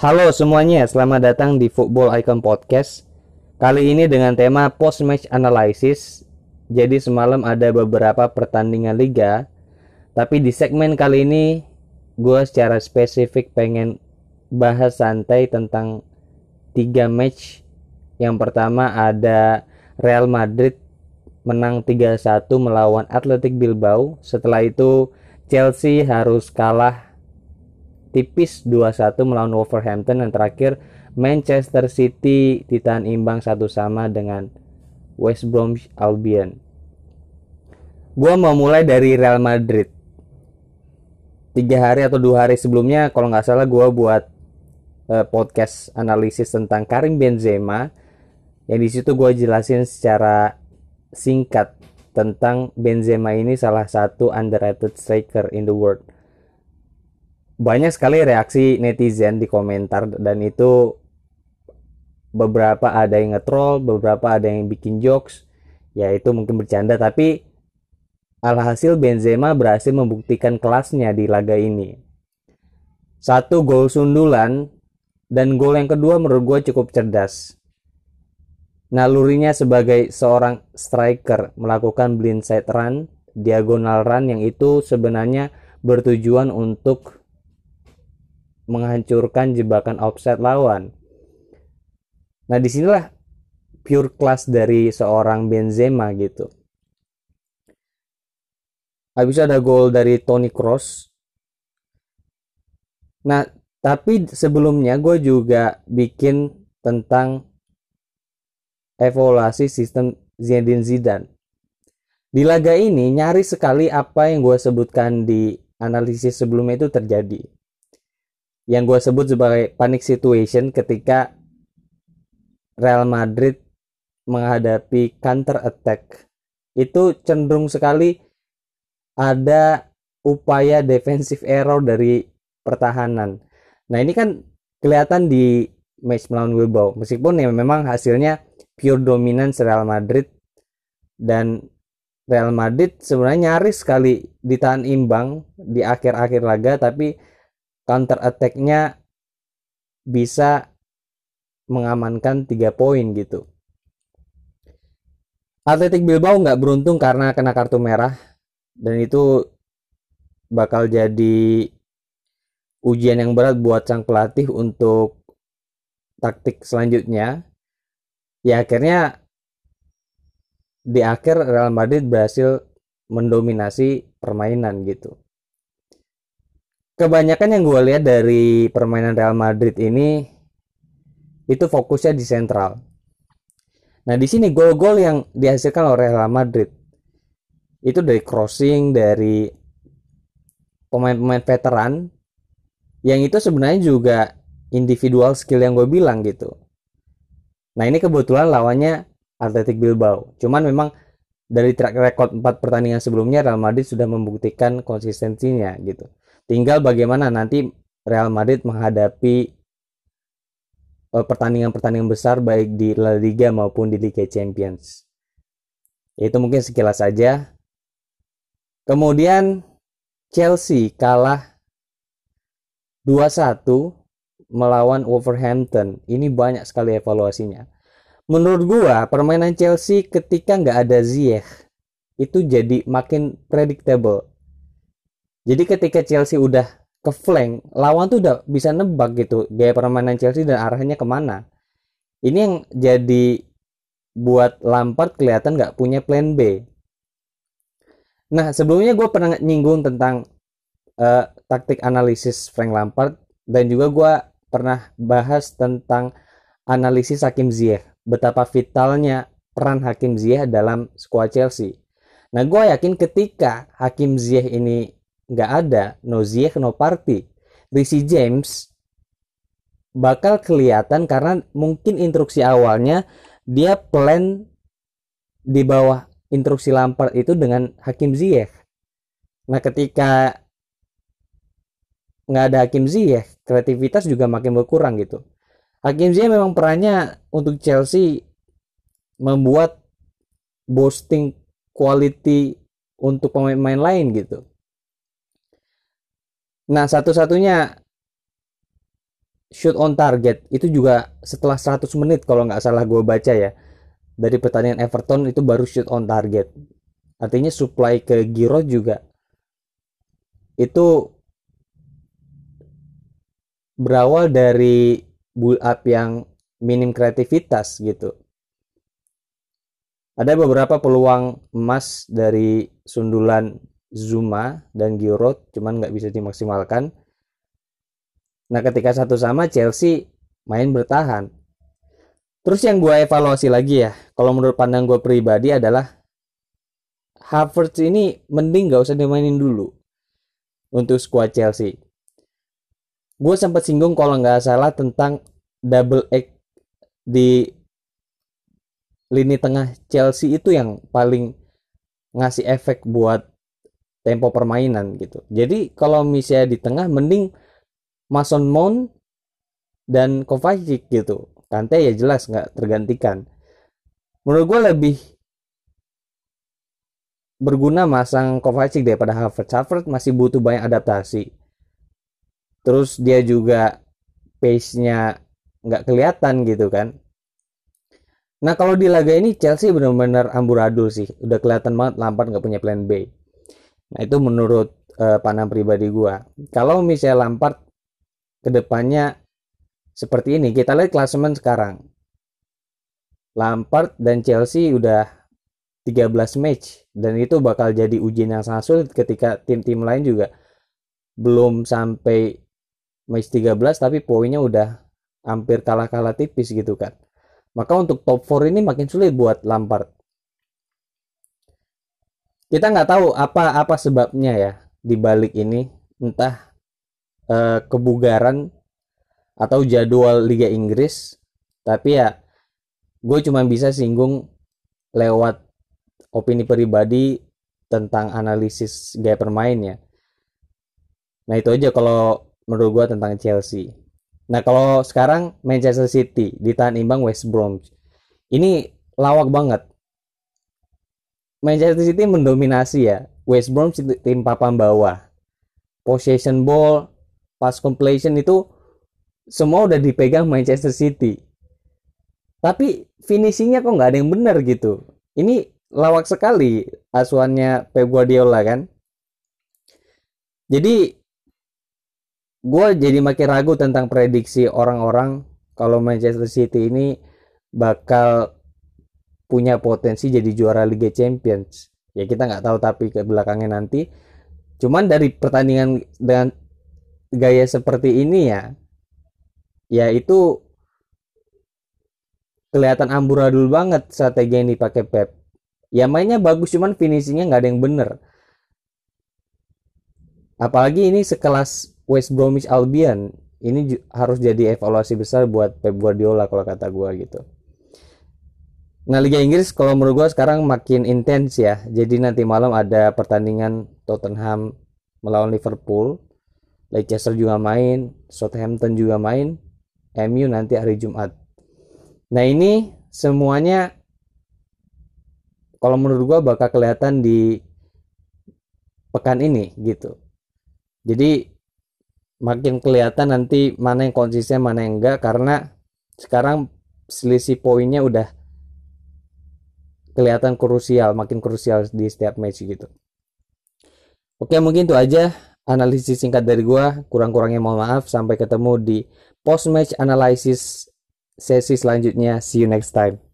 Halo semuanya, selamat datang di Football Icon Podcast. Kali ini dengan tema post match analysis. Jadi semalam ada beberapa pertandingan liga, tapi di segmen kali ini gue secara spesifik pengen bahas santai tentang tiga match. Yang pertama ada Real Madrid menang 3-1 melawan Athletic Bilbao. Setelah itu Chelsea harus kalah tipis 2-1 melawan Wolverhampton dan terakhir Manchester City ditahan imbang satu sama dengan West Bromwich Albion. Gua mau mulai dari Real Madrid. Tiga hari atau dua hari sebelumnya, kalau nggak salah, gua buat uh, podcast analisis tentang Karim Benzema. Yang di situ gue jelasin secara singkat tentang Benzema ini salah satu underrated striker in the world. Banyak sekali reaksi netizen di komentar dan itu beberapa ada yang nge-troll, beberapa ada yang bikin jokes, ya itu mungkin bercanda tapi alhasil Benzema berhasil membuktikan kelasnya di laga ini. Satu gol sundulan dan gol yang kedua menurut gue cukup cerdas Nalurinya sebagai seorang striker melakukan blindside run, diagonal run yang itu sebenarnya bertujuan untuk menghancurkan jebakan offset lawan. Nah di sinilah pure class dari seorang Benzema gitu. Habis ada gol dari Toni Kroos. Nah tapi sebelumnya gue juga bikin tentang evaluasi sistem Zinedine Zidane. Di laga ini nyaris sekali apa yang gue sebutkan di analisis sebelumnya itu terjadi. Yang gue sebut sebagai panic situation ketika Real Madrid menghadapi counter attack itu cenderung sekali ada upaya defensive error dari pertahanan. Nah ini kan kelihatan di match melawan Bilbao meskipun ya memang hasilnya pure dominance Real Madrid dan Real Madrid sebenarnya nyaris sekali ditahan imbang di akhir-akhir laga tapi counter attack-nya bisa mengamankan tiga poin gitu. Atletik Bilbao nggak beruntung karena kena kartu merah dan itu bakal jadi ujian yang berat buat sang pelatih untuk taktik selanjutnya ya akhirnya di akhir Real Madrid berhasil mendominasi permainan gitu. Kebanyakan yang gue lihat dari permainan Real Madrid ini itu fokusnya di sentral. Nah di sini gol-gol yang dihasilkan oleh Real Madrid itu dari crossing dari pemain-pemain veteran yang itu sebenarnya juga individual skill yang gue bilang gitu. Nah ini kebetulan lawannya Athletic Bilbao. Cuman memang dari track record 4 pertandingan sebelumnya Real Madrid sudah membuktikan konsistensinya gitu. Tinggal bagaimana nanti Real Madrid menghadapi eh, pertandingan-pertandingan besar baik di La Liga maupun di Liga Champions. Itu mungkin sekilas saja. Kemudian Chelsea kalah 2-1 melawan Wolverhampton. Ini banyak sekali evaluasinya. Menurut gua, permainan Chelsea ketika nggak ada Ziyech itu jadi makin predictable. Jadi ketika Chelsea udah ke flank, lawan tuh udah bisa nebak gitu gaya permainan Chelsea dan arahnya ke mana. Ini yang jadi buat Lampard kelihatan nggak punya plan B. Nah sebelumnya gue pernah nyinggung tentang uh, taktik analisis Frank Lampard dan juga gue pernah bahas tentang analisis Hakim Ziyech, betapa vitalnya peran Hakim Ziyech dalam skuad Chelsea. Nah, gue yakin ketika Hakim Ziyech ini nggak ada, no Ziyech, no party, Rishi James bakal kelihatan karena mungkin instruksi awalnya dia plan di bawah instruksi Lampard itu dengan Hakim Ziyech. Nah, ketika nggak ada Hakim Ziyech, kreativitas juga makin berkurang gitu. Hakim Ziyech memang perannya untuk Chelsea membuat boosting quality untuk pemain-pemain lain gitu. Nah, satu-satunya shoot on target itu juga setelah 100 menit kalau nggak salah gue baca ya. Dari pertandingan Everton itu baru shoot on target. Artinya supply ke Giroud juga itu berawal dari build up yang minim kreativitas gitu. Ada beberapa peluang emas dari sundulan Zuma dan Giroud cuman nggak bisa dimaksimalkan nah ketika satu sama Chelsea main bertahan Terus yang gue evaluasi lagi ya, kalau menurut pandang gue pribadi adalah Havertz ini mending gak usah dimainin dulu untuk skuad Chelsea. Gue sempat singgung kalau nggak salah tentang double egg di lini tengah Chelsea itu yang paling ngasih efek buat tempo permainan gitu. Jadi kalau misalnya di tengah mending Mason Mount dan Kovacic gitu Kante ya jelas nggak tergantikan. Menurut gue lebih berguna masang Kovacic daripada Havertz. Havertz masih butuh banyak adaptasi. Terus dia juga pace-nya nggak kelihatan gitu kan. Nah kalau di laga ini Chelsea benar-benar amburadul sih. Udah kelihatan banget Lampard nggak punya plan B. Nah itu menurut uh, pandang pribadi gue. Kalau misalnya Lampard ke depannya seperti ini. Kita lihat klasemen sekarang. Lampard dan Chelsea udah 13 match dan itu bakal jadi ujian yang sangat sulit ketika tim-tim lain juga belum sampai match 13 tapi poinnya udah hampir kalah-kalah tipis gitu kan. Maka untuk top 4 ini makin sulit buat Lampard. Kita nggak tahu apa apa sebabnya ya di balik ini, entah eh, kebugaran atau jadwal Liga Inggris. Tapi ya gue cuma bisa singgung lewat opini pribadi tentang analisis gaya permainnya nah itu aja kalau menurut gue tentang Chelsea. Nah kalau sekarang Manchester City ditahan imbang West Brom. Ini lawak banget Manchester City mendominasi ya West Brom tim papan bawah possession ball pass completion itu semua udah dipegang Manchester City. Tapi finishingnya kok nggak ada yang benar gitu. Ini lawak sekali asuhannya Pep Guardiola kan. Jadi gue jadi makin ragu tentang prediksi orang-orang kalau Manchester City ini bakal punya potensi jadi juara Liga Champions. Ya kita nggak tahu tapi ke belakangnya nanti. Cuman dari pertandingan dengan gaya seperti ini ya, ya itu kelihatan amburadul banget strategi yang dipakai Pep ya mainnya bagus cuman finishingnya nggak ada yang bener apalagi ini sekelas West Bromwich Albion ini harus jadi evaluasi besar buat Pep Guardiola kalau kata gue gitu Nah Liga Inggris kalau menurut gue sekarang makin intens ya Jadi nanti malam ada pertandingan Tottenham melawan Liverpool Leicester juga main Southampton juga main MU nanti hari Jumat. Nah ini semuanya kalau menurut gua bakal kelihatan di pekan ini gitu. Jadi makin kelihatan nanti mana yang konsisten mana yang enggak karena sekarang selisih poinnya udah kelihatan krusial, makin krusial di setiap match gitu. Oke, mungkin itu aja analisis singkat dari gua. Kurang-kurangnya mohon maaf. Sampai ketemu di post match analysis sesi selanjutnya. See you next time.